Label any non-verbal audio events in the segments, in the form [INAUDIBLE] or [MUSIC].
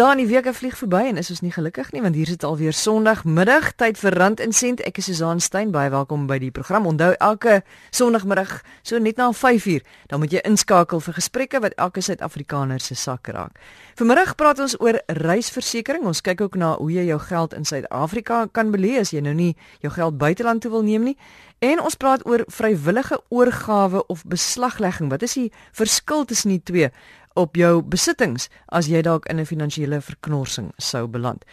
dae in die week vlieg verby en is ons nie gelukkig nie want hier is dit alweer Sondagmiddag tyd vir Rand en Sent. Ek is Susan Stein baie welkom by die program. Onthou elke Sondagmiddag so net na 5uur, dan moet jy inskakel vir gesprekke wat elke Suid-Afrikaner se sak raak. Vanmiddag praat ons oor reisversekering. Ons kyk ook na hoe jy jou geld in Suid-Afrika kan belê as jy nou nie jou geld buiteland toe wil neem nie. En ons praat oor vrywillige oorgawe of beslaglegging. Wat is die verskil tussen die twee? Op jou besittings as jy dalk in 'n finansiële verknorsing sou beland.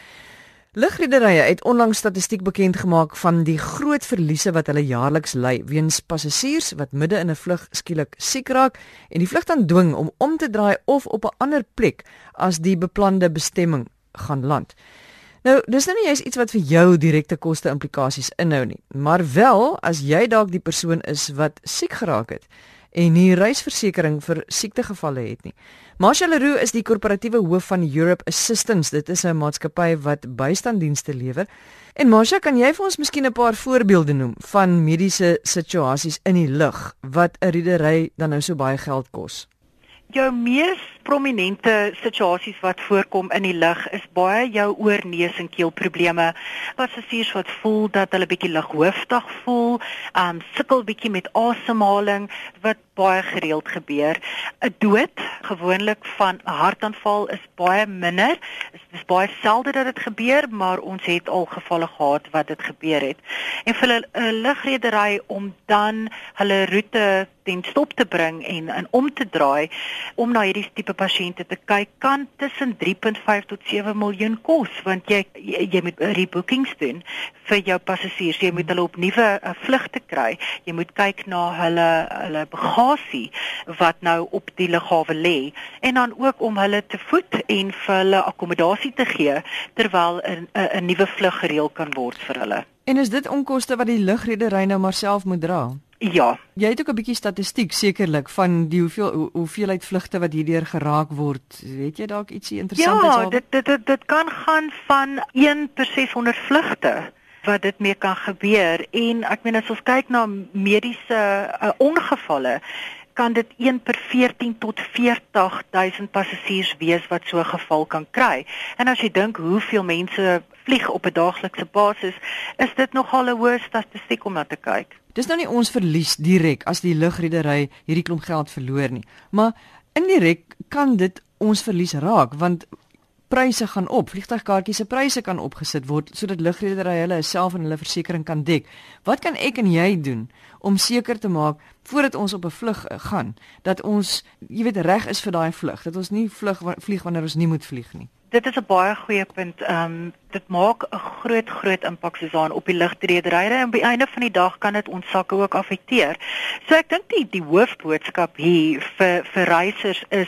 Lugrederye het onlangs statistiek bekend gemaak van die groot verliese wat hulle jaarliks ly weens passasiers wat midde in 'n vlug skielik siek raak en die vlug dan dwing om om te draai of op 'n ander plek as die beplande bestemming gaan land. Nou, dis nou nie eens iets wat vir jou direkte koste implikasies inhou nie, maar wel as jy dalk die persoon is wat siek geraak het en nie reisversekering vir siektegevalle het nie. Marshall Leroux is die korporatiewe hoof van Europe Assistance. Dit is 'n maatskappy wat bystanddienste lewer. En Marshall, kan jy vir ons miskien 'n paar voorbeelde noem van mediese situasies in die lug wat 'n redery dan nou so baie geld kos? Jou mees prominente situasies wat voorkom in die lug is baie jou oor neus en keel probleme. Passasiers wat voel dat hulle bietjie lighoofdig voel, um sukkel bietjie met asemhaling wat baie gereeld gebeur. 'n Dood gewoonlik van 'n hartaanval is baie minder. Dit is baie selde dat dit gebeur, maar ons het al gevalle gehad wat dit gebeur het. En vir 'n lugredery om dan hulle roete ten stop te bring en en om te draai om na hierdie tipe pasiënte te kyk kan tussen 3.5 tot 7 miljoen kos want jy jy, jy moet rebookings doen vir jou passasiers. Jy moet hulle op nuwe uh, vlugte kry. Jy moet kyk na hulle hulle bagasie wat nou op die lughawe lê en dan ook om hulle te voed en vir hulle akkommodasie te gee terwyl 'n 'n nuwe vlug gereël kan word vir hulle. En is dit onkoste wat die lugredery nou maar self moet dra Ja. Jy het ook 'n bietjie statistiek sekerlik van die hoeveel hoe, hoeveelheid vlugte wat hierdeur geraak word. Weet jy dalk ietsie interessants Ja, dit, dit dit dit kan gaan van 1 per 600 vlugte wat dit mee kan gebeur en ek meen as ons kyk na mediese uh, ongevalle kan dit 1 per 14 tot 40000 passasiers wees wat so 'n geval kan kry. En as jy dink hoeveel mense vlieg op 'n daaglikse basis, is dit nogal 'n hoë statistiek om na te kyk. Dis nou nie ons verlies direk as die lugredery hierdie klomp geld verloor nie, maar indirek kan dit ons verlies raak want pryse gaan op, vliegtuigkaartjies se pryse kan opgesit word sodat lugredery hulle self en hulle versekerings kan dek. Wat kan ek en jy doen om seker te maak voordat ons op 'n vlug gaan dat ons, jy weet, reg is vir daai vlug, dat ons nie vlug vlieg wanneer ons nie moet vlieg nie? Dit is 'n baie goeie punt. Ehm um, dit maak 'n groot groot impak Susan op die lugtrederye en die einde van die dag kan dit ons sakke ook affekteer. So ek dink die die hoofboodskap hier vir vir reisers is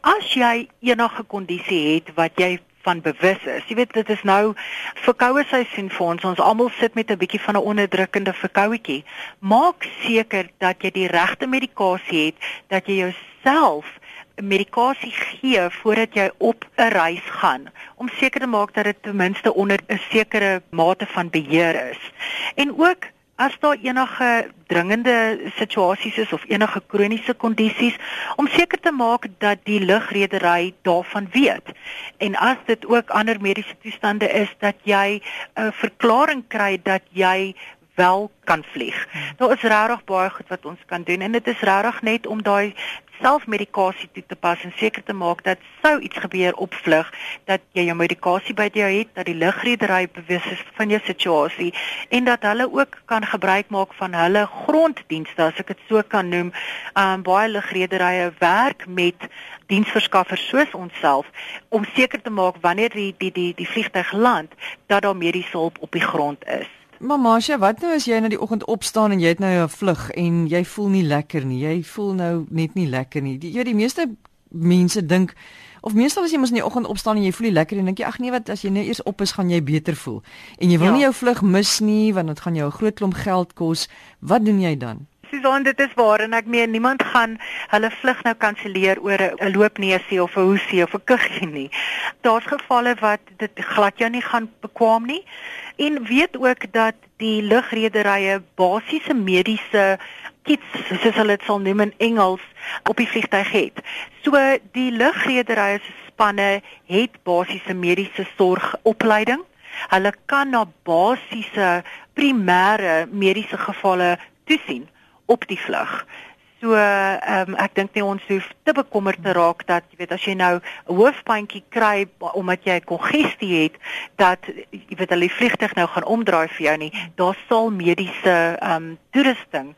as jy enige kondisie het wat jy van bewus is. Jy weet dit is nou verkoue seisoen vir ons. Ons almal sit met 'n bietjie van 'n onderdrukkende verkouetjie. Maak seker dat jy die regte medikasie het, dat jy jouself medikasie gee voordat jy op 'n reis gaan om seker te maak dat dit ten minste onder 'n sekere mate van beheer is. En ook as daar enige dringende situasies is of enige kroniese kondisies om seker te maak dat die lugredery daarvan weet. En as dit ook ander mediese toestande is dat jy 'n verklaring kry dat jy wel kan vlieg. Daar is regtig baie goed wat ons kan doen en dit is regtig net om daai selfmedikasie toe te pas en seker te maak dat sou iets gebeur op vlug dat jy jou medikasie by jou het, dat die lugredery bewus is van jou situasie en dat hulle ook kan gebruik maak van hulle gronddienste as ek dit so kan noem. Um baie lugrederye werk met diensverskaffers soos onsself om seker te maak wanneer die die die die vliegtuig land dat daar mediese hulp op die grond is. Mamasha, wat nou as jy nou die oggend opstaan en jy het nou 'n vlug en jy voel nie lekker nie. Jy voel nou net nie lekker nie. Die, ja, die meeste mense dink of meestal as jy mos in die oggend opstaan en jy voel nie lekker nie, dink jy ag nee, wat as jy nou eers op is, gaan jy beter voel. En jy wil ja. nie jou vlug mis nie want dit gaan jou 'n groot klomp geld kos. Wat doen jy dan? Susan, dit is waar en ek meen niemand gaan hulle vlug nou kanselleer oor 'n loopneusie of 'n hoesie of 'n kuggie nie. Daar's gevalle wat dit glad jou nie gaan bekwam nie. En weet ook dat die lugrederye basiese mediese kits soos hulle dit sal noem in Engels op die vliegtuig het. So die lugrederye se spanne het basiese mediese sorgopleiding. Hulle kan na basiese primêre mediese gevalle toesien op die vlug. So ehm um, ek dink nie ons hoef te bekommerd te raak dat jy weet as jy nou 'n hoofpynkie kry omdat jy kongestie het dat jy weet hulle die vliegtuig nou gaan omdraai vir jou nie. Daar sal mediese ehm um, toerusting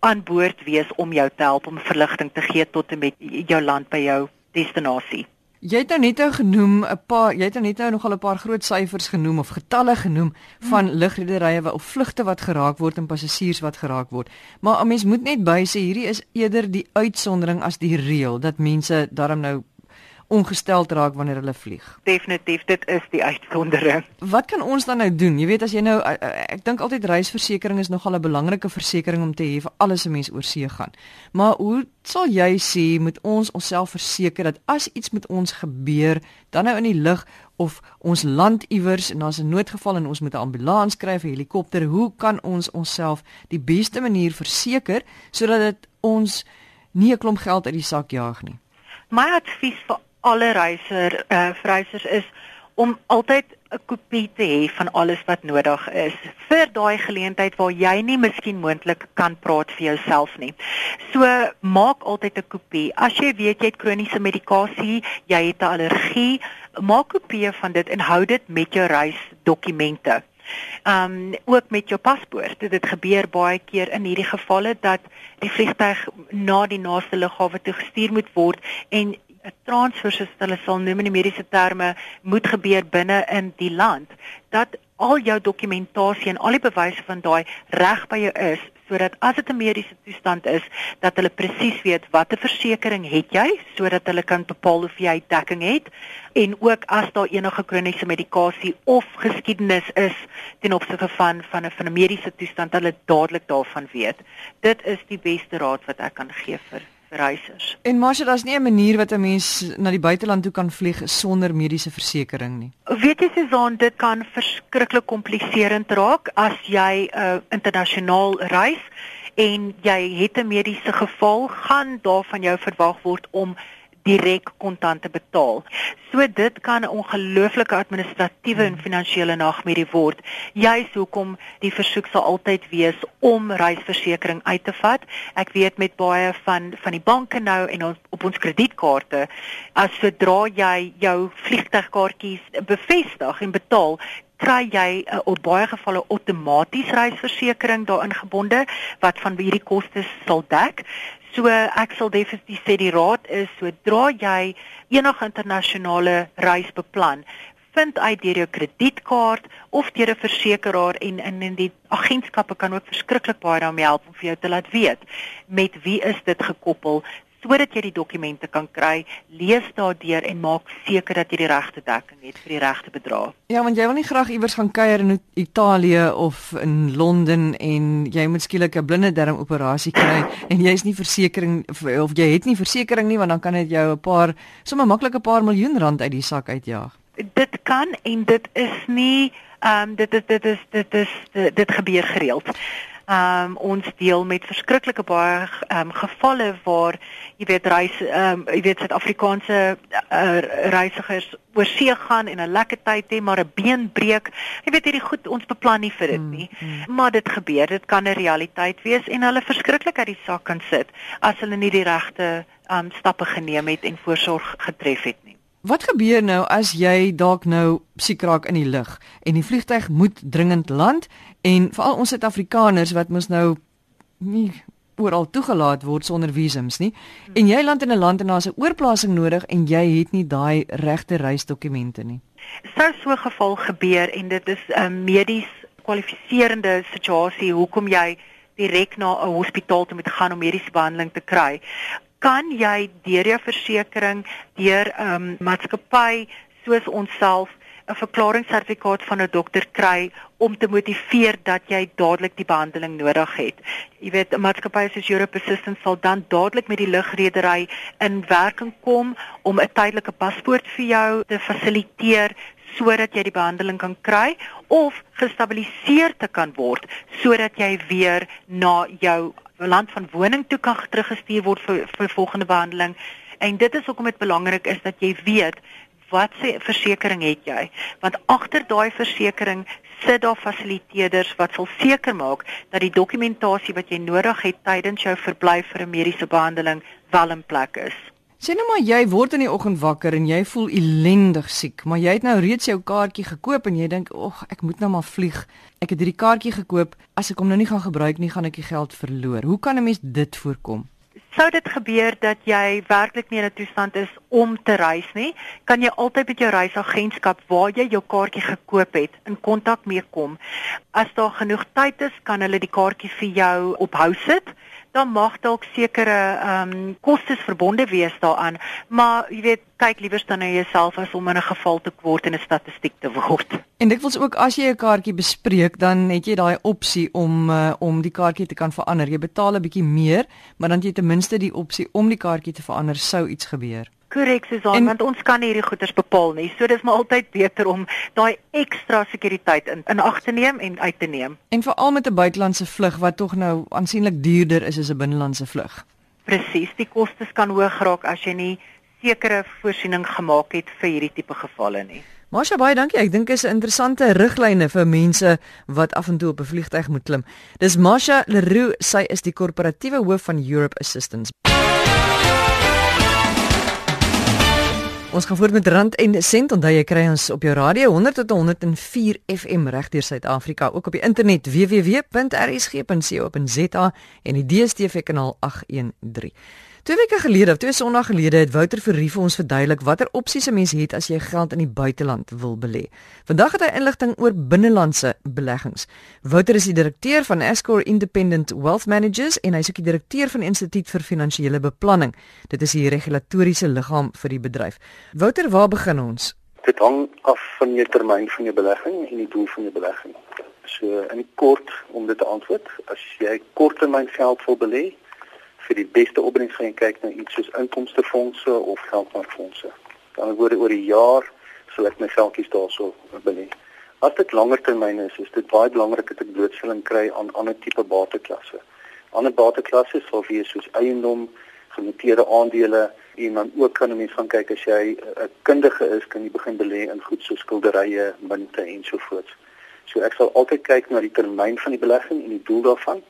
aan boord wees om jou te help om verligting te gee tot en met jou land by jou destinasie. Jy het nou net nou genoem 'n paar jy het nou net nou nogal 'n paar groot syfers genoem of getalle genoem van hmm. lugrederye of vlugte wat geraak word en passasiers wat geraak word. Maar 'n mens moet net by sê hierdie is eerder die uitsondering as die reël dat mense daarom nou ongestel raak wanneer hulle vlieg. Definitief, dit is die uitsondering. Wat kan ons dan nou doen? Jy weet as jy nou eh, eh, ek dink altyd reisversekering is nogal 'n belangrike versekering om te hê vir alles 'n mens oor see gaan. Maar hoe sal jy sê moet ons onsself verseker dat as iets met ons gebeur, dan nou in die lug of ons land iewers en daar's 'n noodgeval en ons moet 'n ambulans kry of 'n helikopter, hoe kan ons onsself die beste manier verseker sodat dit ons nie 'n klomp geld uit die sak jaag nie? My advies vir alle reiser uh, reisers is om altyd 'n kopie te hê van alles wat nodig is vir daai geleentheid waar jy nie miskien moontlik kan praat vir jouself nie. So maak altyd 'n kopie. As jy weet jy het kroniese medikasie, jy het 'n allergie, maak kopieë van dit en hou dit met jou reisdokumente. Um ook met jou paspoort. Dit gebeur baie keer in hierdie gevalle dat die vliegtuig na die naaste lughawe toe gestuur moet word en 'n transfer soos hulle sal noem in die mediese terme moet gebeur binne in die land dat al jou dokumentasie en al die bewyse van daai reg by jou is sodat as dit 'n mediese toestand is dat hulle presies weet watter versekerings het jy sodat hulle kan bepaal of jy dekking het en ook as daar enige kroniese medikasie of geskiedenis is ten opsigte van van 'n van 'n mediese toestand hulle dadelik daarvan weet. Dit is die beste raad wat ek kan gee vir reisers. En Marsha, daar's nie 'n manier wat 'n mens na die buiteland toe kan vlieg sonder mediese versekerings nie. Weet jy Suzan, dit kan verskriklik kompliserend raak as jy 'n uh, internasionaal reis en jy het 'n mediese geval, gaan daar van jou verwag word om direk kontant te betaal. So dit kan 'n ongelooflike administratiewe en finansiële nagmerrie word. Juist hoekom die versoek sal altyd wees om reisversekering uit te vat. Ek weet met baie van van die banke nou en ons op ons kredietkaarte as sodra jy jou vliegtuigkaartjies bevestig en betaal kry jy uh, op baie gevalle outomaties reisversekering daarin gebonde wat van hierdie kostes sal dek. So ek sal definitief sê die raad is sodra jy enige internasionale reis beplan, vind uit deur jou kredietkaart of deur 'n versekeraar en in in die agentskappe kan ook verskriklik baie daarmee help om vir jou te laat weet met wie is dit gekoppel sodat jy die dokumente kan kry, lees daardeur en maak seker dat jy die regte dekking het vir die regte bedrag. Ja, want jy wil nie graag iewers gaan kuier in Italië of in Londen en jy moet skielik 'n blinde darm operasie kry [CLEARS THROAT] en jy is nie versekerings of jy het nie versekerings nie want dan kan dit jou 'n paar sommer maklik 'n paar miljoen rand uit die sak uitjaag. Dit kan en dit is nie ehm um, dit is dit is dit is dit, dit gebeur gereeld um, ons deel met verskriklike baie um, gevalle waar jy weet reis um, jy weet Suid-Afrikaanse uh, reisigers oor see gaan en 'n lekker tyd hê maar 'n been breek. Jy weet hierdie goed ons beplan nie vir dit hmm, nie. Mm, mm. Maar dit gebeur. Dit kan 'n realiteit wees en hulle verskriklik uit die sak kan sit as hulle nie die regte um, stappe geneem het en voorsorg getref het nie. Wat gebeur nou as jy dalk nou siek raak in die lug en die vliegtyg moet dringend land en veral ons Suid-Afrikaners wat mos nou nie oral toegelaat word sonder visums nie en jy land in 'n land en daar's 'n oorplasing nodig en jy het nie daai regte reisdokumente nie. Sou so 'n geval gebeur en dit is 'n medies kwalifiserende situasie hoekom jy direk na 'n hospitaal toe moet gaan om mediese behandeling te kry kan jy deur jou versekerings deur 'n um, maatskappy soos onsself 'n verklaringssertifikaat van 'n dokter kry om te motiveer dat jy dadelik die behandeling nodig het. Jy weet, 'n maatskappy soos Europe Assistance sal dan dadelik met die lugredery in werking kom om 'n tydelike paspoort vir jou te fasiliteer sodat jy die behandeling kan kry of gestabiliseer te kan word sodat jy weer na jou land van woning toe kan teruggestuur word vir vir volgende behandeling. En dit is hoekom dit belangrik is dat jy weet wat se versekerings het jy? Want agter daai versekerings sit daar fasiliteerders wat sal seker maak dat die dokumentasie wat jy nodig het tydens jou verblyf vir 'n mediese behandeling wel in plek is. Sien nou maar jy word in die oggend wakker en jy voel ellendig siek, maar jy het nou reeds jou kaartjie gekoop en jy dink, "Ag, ek moet nou maar vlieg. Ek het hierdie kaartjie gekoop. As ek hom nou nie gaan gebruik nie, gaan ek die geld verloor." Hoe kan 'n mens dit voorkom? sou dit gebeur dat jy werklik nie in 'n toestand is om te reis nie, kan jy altyd met jou reisagentskap waar jy jou kaartjie gekoop het in kontak mee kom. As daar genoeg tyd is, kan hulle die kaartjie vir jou ophou sit dan mag dalk sekere ehm um, kostes verbonde wees daaraan, maar jy weet, kyk liewer dan na jouself as om in 'n geval te word en 'n statistiek te word. En dit wels ook as jy 'n kaartjie bespreek, dan het jy daai opsie om uh, om die kaartjie te kan verander. Jy betaal 'n bietjie meer, maar dan jy ten minste die opsie om die kaartjie te verander sou iets gebeur. Korrek Susan, want ons kan hierdie goeders bepaal nie. So dis maar altyd beter om daai ekstra sekuriteit in in ag te neem en uit te neem. En veral met 'n buitelandse vlug wat tog nou aansienlik duurder is as 'n binnelandse vlug. Presies, die kostes kan hoog raak as jy nie sekere voorsiening gemaak het vir hierdie tipe gevalle nie. Masha baie dankie. Ek dink is 'n interessante riglyne vir mense wat af en toe op 'n vliegtyg moet klim. Dis Masha Leroux, sy is die korporatiewe hoof van Europe Assistance. Ons gaan voort met Rand en Sent. Onthou jy kry ons op jou radio 100 tot 104 FM regdeur Suid-Afrika, ook op die internet www.rsg.co.za en die DStv kanaal 813. Twee weke gelede, twee Sondae gelede, het Wouter Verrie vir ons verduidelik watter opsies 'n mens het as jy geld in die buiteland wil belê. Vandag het hy inligting oor binnelandse beleggings. Wouter is die direkteur van Escor Independent Wealth Managers en hy's ook die direkteur van die Instituut vir Finansiële Beplanning. Dit is die regulatoriese liggaam vir die bedryf. Wouter, waar begin ons? Dit hang af van jou termyn van jou belegging en die doel van jou belegging. So in kort om dit te antwoord, as jy korttermyn geld wil belê, vir die beste opbrengs gaan kyk na iets soos inkomstefondse of geldmarkfondse. Dan word oor die jaar sal ek my geldjies daarso belê. As dit langer termyn is, is dit baie belangrik dat ek blootstelling kry aan ander tipe bateklasse. Ander bateklasse sal wees soos eiendom, genoteerde aandele en dan ook kan 'n mens gaan kyk as jy 'n kundige is, kan jy begin belê in goed soos skilderye, munte en so voort. So ek sal altyd kyk na die termyn van die belegging en die doel daarvan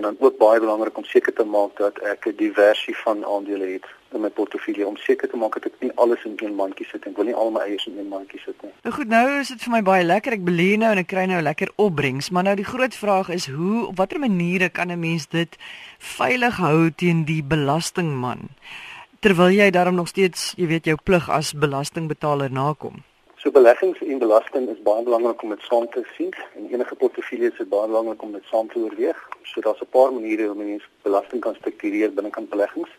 en dan ook baie belangrik om seker te maak dat ek 'n diversie van aandele het in my portefeulje om seker te maak dat ek nie alles in een mandjie sit en ek wil nie al my eiers in een mandjie sit nie. Nou goed, nou is dit vir my baie lekker. Ek belê nou en ek kry nou lekker opbrengs, maar nou die groot vraag is hoe op watter maniere kan 'n mens dit veilig hou teen die belastingman? Terwyl jy daarom nog steeds, jy weet, jou plig as belastingbetaler nakom. So beleggings en belasting is baie belangrik om dit saam te sien en enige portefeulje is baie belangrik om dit saam te oorweeg. So daar's 'n paar maniere hoe mens belasting kan struktureer binne kan beleggings.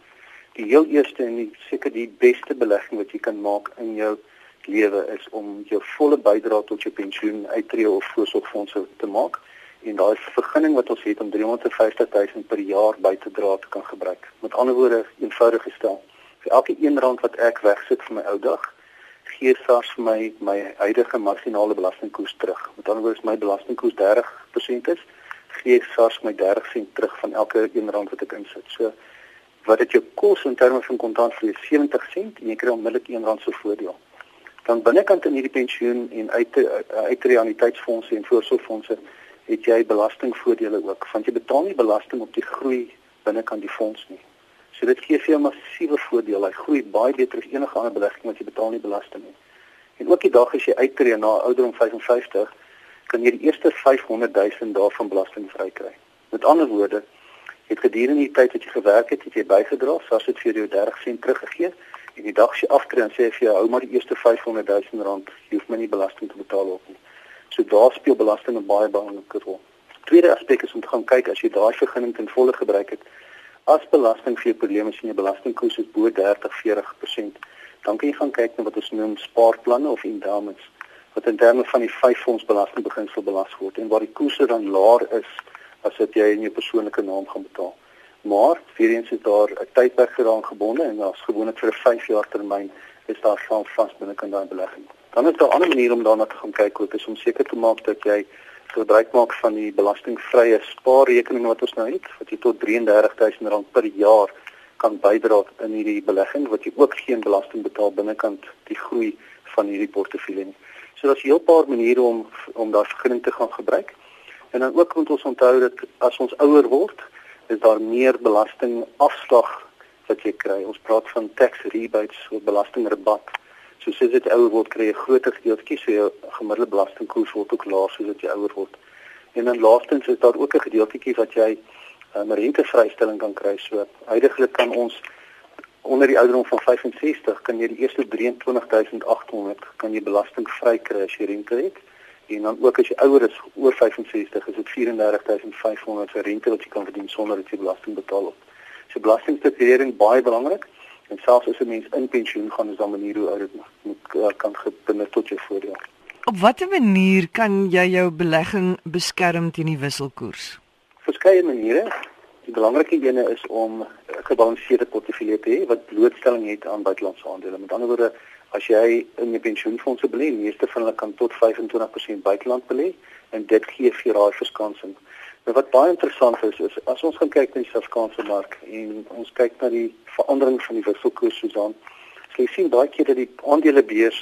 Die heel eerste en seker die beste belegging wat jy kan maak in jou lewe is om jou volle bydrae tot jou pensioen uittreë of voorsorgfondse te maak en daai vergunning wat ons het om 350 000 per jaar by te dra te kan gebruik. Met ander woorde, eenvoudig gestel, vir elke 1 rand wat ek wegsit vir my ou dag, gee SARS vir my my huidige maksimale belastingkoers terug. Met ander woorde, my belastingkoers 30% is, gee SARS my 30 sent terug van elke R1 wat ek insit. So wat dit jou kos in terme van kontant vir 70 sent en jy kry onmiddellik R1 se voordeel. Dan binnekant in hierdie pensioen en uit uit realiteitsfondse en voorsorgfondse het jy belastingvoordele ook, want jy betaal nie belasting op die groei binnekant die fonds nie. So dit gee vir jou massiewe voordeel. Hy groei baie beter as enige ander belegging wat jy betaal nie belasting nie. En ook die dag as jy uittreë na ouderdom 55, kan jy die eerste 500 000 daarvan belasting vrykry. Met ander woorde, het gedurende die tyd wat jy gewerk het, het jy bygedra, soos dit vir jou 30 sent teruggegee en die dag as jy aftree en sê vir jou hou maar die eerste 500 000 rand, jy hoef my nie belasting te betaal op nie. So daar speel belasting 'n baie belangrike rol. Tweede aspek is om te gaan kyk as jy daai vergunning ten volle gebruik het, As belasting vir jou probleme is en jou belastingkoers is bo 30-40%, dan kan jy gaan kyk na wat ons noem spaarplanne of endowments. wat in terme van die vyf fondsbelasting beginsel belas word en waar die koerse dan laer is as wat jy in jou persoonlike naam gaan betaal. Maar vir eens is daar 'n tydperk daaraan gebonde en daar's gewoonlik vir 'n 5 jaar termyn is daar geld vas binne kan daai belegging. Dan is daar 'n ander manier om daarna te gaan kyk ook is om seker te maak dat jy gebruik maak van die belastingvrye spaarrekening wat ons nou het wat jy tot R33000 per jaar kan bydra in hierdie belegging wat jy ook geen belasting betaal binnekant die groei van hierdie portefeulje nie. So daar's 'n heel paar maniere om om daardie vergunning te gaan gebruik. En dan ook moet ons onthou dat as ons ouer word, is daar meer belastingafslag wat jy kry. Ons praat van tax rebates of belastingrabat. So soos dit ouer word, kry jy groter gedeeltjie, so jou gemiddelde belastingkoers word ook laer soos jy ouer word. En dan laastens is daar ook 'n gedeeltjie wat jy 'n um, rentevrystelling kan kry. So huidigelik kan ons onder die ouderdom van 65 kan jy die eerste 23800 kan jy belastingvry kry as jy rente het en dan ook as jy ouer is oor 65 is dit 34500 vir rente wat jy kan verdien sonder dat jy belasting betaal op. So belastingstatuering baie belangrik en selfs as 'n mens in pensioen gaan is daar maniere hoe oud moet uh, kan gebinne tot jou voordeel. Op watter manier kan jy jou belegging beskerm teen die wisselkoers? Verskeie maniere. Die belangrike ene is om 'n gebalanseerde portefeulje te hê wat blootstelling het aan buitelandse aandele. Met ander woorde, as jy in 'n pensioenfonds belê, meeste van hulle kan tot 25% buiteland belê en dit gee vir daai verskansing. Nou wat baie interessant is, is as ons gaan kyk na die Suid-Afrikaanse mark en ons kyk na die verandering van die wisselkoers sien jy sien baie keer dat die aandelebeurs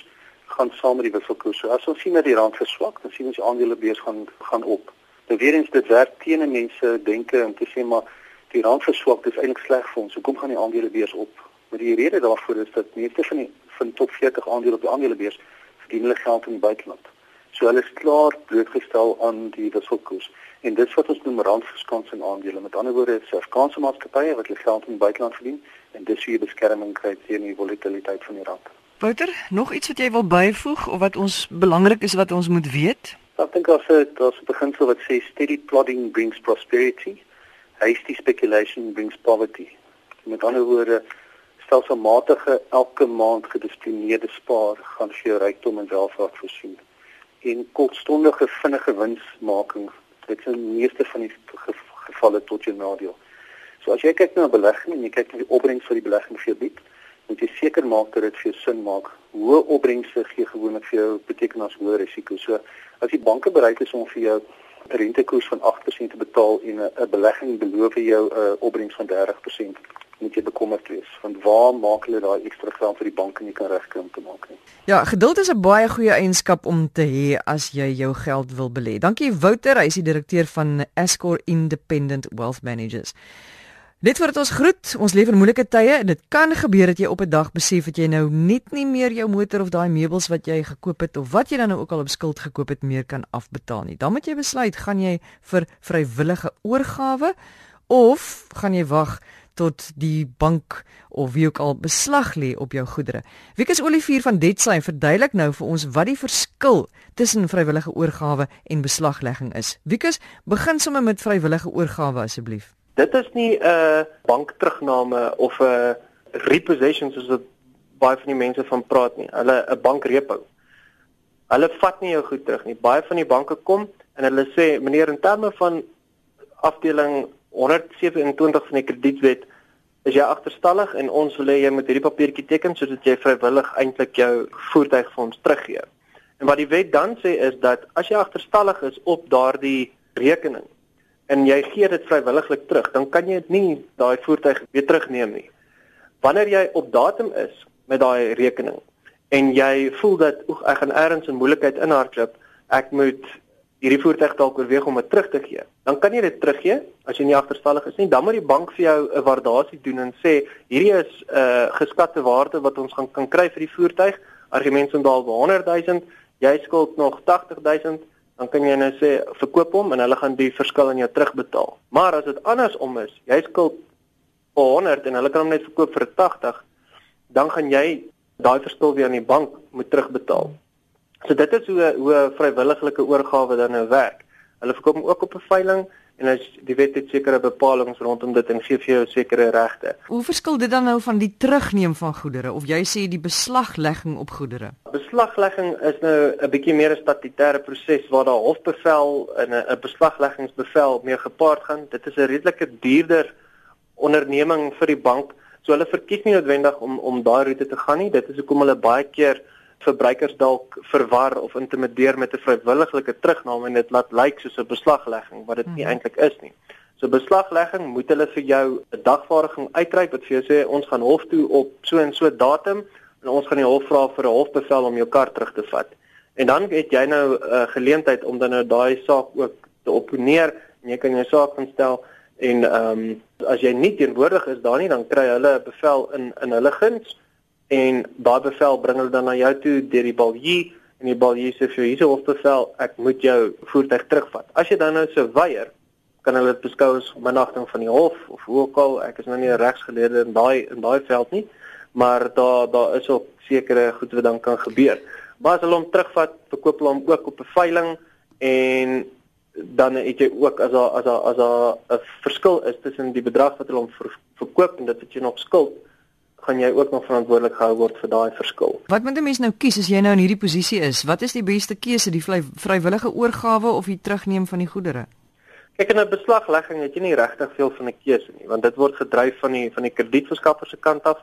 gaan saam met die wisselkoers. So as ons sien dat die rand verswak, dan sien ons die aandelebeurs gaan gaan op. Nou weer eens dit werk teen mense denke om te sê maar die rand verswak is eintlik sleg vir ons. Hoekom gaan die aandelebeurs op? Maar die rede daarvoor is dat meeste van die van top 40 aandele op die aandelebeurs verdien hulle geld in die buiteland. So hulle is klaar blootgestel aan die wisselkoers. En dit wat ons noem randverskansing aandele. Met ander woorde, se Afrikaanse maatskappye wat hulle geld in die buiteland verdien en dis wie beskerming kry teen die volatiliteit van die rand. Wouter, nog iets wat jy wil byvoeg of wat ons belangrik is wat ons moet weet? Ek dink as dit as 'n beginsel wat sê steady plodding brings prosperity, hasty speculation brings poverty. Met ander woorde, stelselmatige elke maand gedissiplineerde spaar gaan vir jou rykdom en welvaart voorsien. En kortstondige vinnige winsmaking, dit is in die meeste van die gevalle tot jou nadeel. So as jy kyk na 'n belegging en jy kyk na die opbrengs vir die belegging vir jou bied, moet jy seker maak dat dit vir jou sin maak. Hoë opbrengse gee gewoonlik vir jou beteken as hoë risiko. So as die banke bereid is om vir jou 'n rentekoers van 8% te betaal en 'n belegging beloof jou 'n opbrengs van 30%, moet jy bekommerd wees want waar maak hulle daai ekstra geld vir die bank en jy kan regkry om te maak nie. Ja, geduld is 'n baie goeie eienskap om te hê as jy jou geld wil belê. Dankie Wouter, hy is die direkteur van Escor Independent Wealth Managers. Net voordat ons groet, ons leef in moeilike tye en dit kan gebeur dat jy op 'n dag besef dat jy nou net nie meer jou motor of daai meubels wat jy gekoop het of wat jy dan nou ook al op skuld gekoop het meer kan afbetaal nie. Dan moet jy besluit, gaan jy vir vrywillige oorgawe of gaan jy wag tot die bank of wie ook al beslag lê op jou goedere. Wiekus Olivier van Detsy verduidelik nou vir ons wat die verskil tussen vrywillige oorgawe en beslaglegging is. Wiekus, begin sommer met vrywillige oorgawe asseblief. Dit is nie 'n uh, bankterugname of 'n uh, repossession soos wat baie van die mense van praat nie. Hulle 'n bankrepo. Hulle vat nie jou goed terug nie. Baie van die banke kom en hulle sê meneer in terme van afdeling 127 van die kredietwet is jy agterstallig en ons wil hê jy moet hierdie papiertjie teken sodat jy vrywillig eintlik jou voertuig vir ons teruggee. En wat die wet dan sê is dat as jy agterstallig is op daardie rekening en jy gee dit vrywilliglik terug, dan kan jy nie daai voertuig weer terugneem nie. Wanneer jy op datum is met daai rekening en jy voel dat oek ek gaan ergens in moeilikheid inhardloop, ek moet hierdie voertuig dalk oorweeg om dit terug te gee. Dan kan jy dit teruggee as jy nie agterstallig is nie. Dan moet die bank vir jou 'n waardasie doen en sê hierdie is 'n uh, geskatte waarde wat ons gaan kan kry vir die voertuig. Argument sou dalk 100 000, jy skuld nog 80 000, dan kan jy nou sê verkoop hom en hulle gaan die verskil aan jou terugbetaal. Maar as dit andersom is, jy skuld 100 en hulle kan hom net verkoop vir 80, dan gaan jy daai verskil weer aan die bank moet terugbetaal. So dit is hoe hoe 'n vrywillige oorgawe dan nou werk. Hulle verkoop hom ook op 'n veiling en as die wet het sekere bepalinge rondom dit en gee vir jou sekere regte. Hoe verskil dit dan nou van die terugneem van goedere of jy sê die beslaglegging op goedere? Beslaglegging is nou 'n bietjie meer 'n statutêre proses waar daar hofbevel en 'n beslagleggingsbevel mee gepaard gaan. Dit is 'n redelike duurder onderneming vir die bank. So hulle verkies nie noodwendig om om daai roete te gaan nie. Dit is hoekom hulle baie keer verbruikers dalk verwar of intimideer met 'n vrywillige terugname en dit laat lyk soos 'n beslaglegging wat dit nie hmm. eintlik is nie. So beslaglegging moet hulle vir jou 'n dagvaardiging uitreik wat vir jou sê ons gaan hof toe op so en so datum en ons gaan die hof vra vir 'n hofbevel om jou kar terug te vat. En dan het jy nou 'n uh, geleentheid om dan nou daai saak ook te opponeer en jy kan jou saak instel en ehm um, as jy nie teenwoordig is daar nie dan kry hulle 'n bevel in in hulle guns en daai bevel bring hulle dan na jou toe deur die baljie en die baljie sê vir jou hierse hofbevel ek moet jou voertuig terugvat. As jy dan nou so weier kan hulle dit beskou as benagting van die hof of hoe ook al ek is nou nie 'n regsgeleerde in daai in daai veld nie maar daar daar is ook sekere goed wat dan kan gebeur. Maar as hulle hom terugvat, verkoop hulle hom ook op 'n veiling en dan het jy ook as daar as daar as daar 'n verskil is tussen die bedrag wat hulle hom ver, verkoop en dit wat jy nog skuld, gaan jy ook nog verantwoordelik gehou word vir daai verskil. Wat moet 'n mens nou kies as jy nou in hierdie posisie is? Wat is die beste keuse, die vry, vrywillige oorgawe of die terugneem van die goedere? Kyk in 'n beslaglegging het jy nie regtig veel van 'n keuse nie, want dit word gedryf van die van die kredietverskaffer se kant af.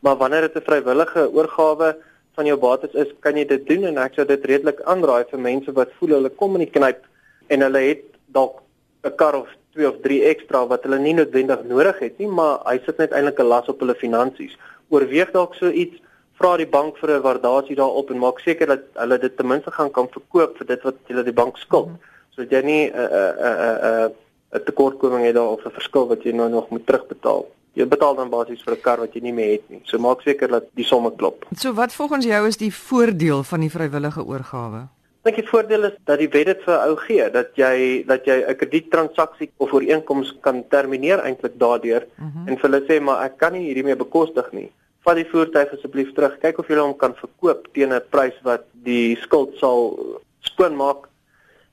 Maar wanneer dit 'n vrywillige oorgawe van jou bates is, kan jy dit doen en ek sou dit redelik aanraai vir mense wat voel hulle kom in die knyp en hulle het dalk 'n kar of 2 of 3 ekstra wat hulle nie noodwendig nodig het nie, maar hy sit net eintlik 'n las op hulle finansies. Oorweeg dalk so iets, vra die bank vir 'n waardasie daarop en maak seker dat hulle dit ten minste gaan kan verkoop vir dit wat hulle die bank skuld. Mm. Sodat jy nie 'n 'n 'n 'n 'n tekortkoming het daar of 'n verskil wat jy nou nog moet terugbetaal. Jy betaal dan basies vir 'n kar wat jy nie meer het nie. So maak seker dat die somme klop. So wat volgens jou is die voordeel van die vrywillige oorgawe? Dink die voordeel is dat die wet dit vir ou gee dat jy dat jy 'n krediettransaksie of ooreenkoms kan termineer eintlik daardeur mm -hmm. en vir hulle sê maar ek kan nie hierdie meer bekostig nie. Vat die voertuig asseblief terug. Kyk of jy hom kan verkoop teen 'n prys wat die skuld sal skoon maak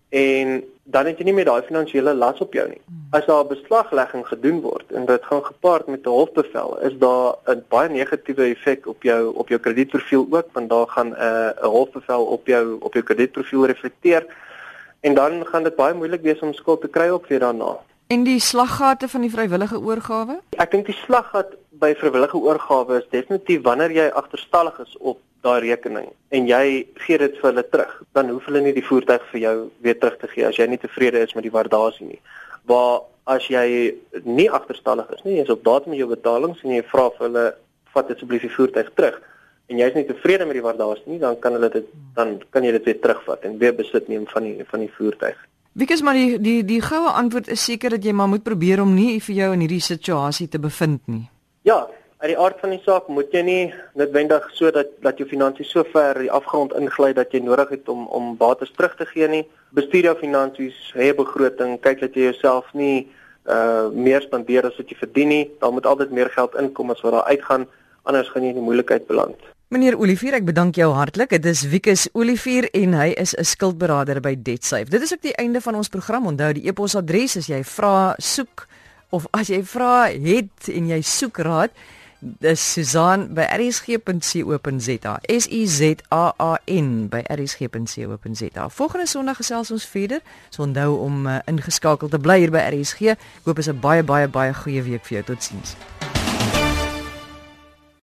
en dan het jy nie meer daai finansiële las op jou nie. As daar 'n beslaglegging gedoen word en dit gaan gepaard met 'n hofbevel, is daar 'n baie negatiewe effek op jou op jou kredietprofiel ook, want daar gaan 'n uh, 'n hofbevel op jou op jou kredietprofiel reflekteer en dan gaan dit baie moeilik wees om skuld te kry op weer daarna. En die slaggate van die vrywillige oorgawe? Ek dink die slaggat by vrywillige oorgawe is definitief wanneer jy agterstallig is op daai rekening en jy gee dit vir hulle terug, dan hoef hulle nie die voertuig vir jou weer terug te gee as jy nie tevrede is met die waardasie nie. Waar as jy nie agterstallig is nie, jy is op datum met jou betalings en jy vra vir hulle vat asseblief die voertuig terug en jy is nie tevrede met die waardasie nie, dan kan hulle dit dan kan jy dit weer terugvat en weer besit neem van die van die voertuig. Wiekes maar die die die goue antwoord is seker dat jy maar moet probeer om nie vir jou in hierdie situasie te bevind nie. Ja, uit die aard van die saak moet jy nie noodwendig so dat dat jou finansies so ver die afgrond ingly dat jy nodig het om om bates terug te gee nie. Bestuur jou finansies, hê 'n begroting, kyk dat jy jouself nie uh meer spandeer as wat jy verdien nie. Daar moet altyd meer geld inkom as wat daar uitgaan, anders gaan jy in die moeilikheid beland. Meneer Olivier, ek bedank jou hartlik. Dit is Wikus Olivier en hy is 'n skuldberader by DebtSafe. Dit is ook die einde van ons program. Onthou die e-posadres as jy vra soek of as jy vra het en jy soek raad dis Susan by rsg.co.za. S U Z A A N by rsg.co.za. Volgende Sondag gesels ons verder. So onthou om uh, ingeskakel te bly hier by RSG. Ek hoop is 'n baie baie baie goeie week vir jou. Totsiens.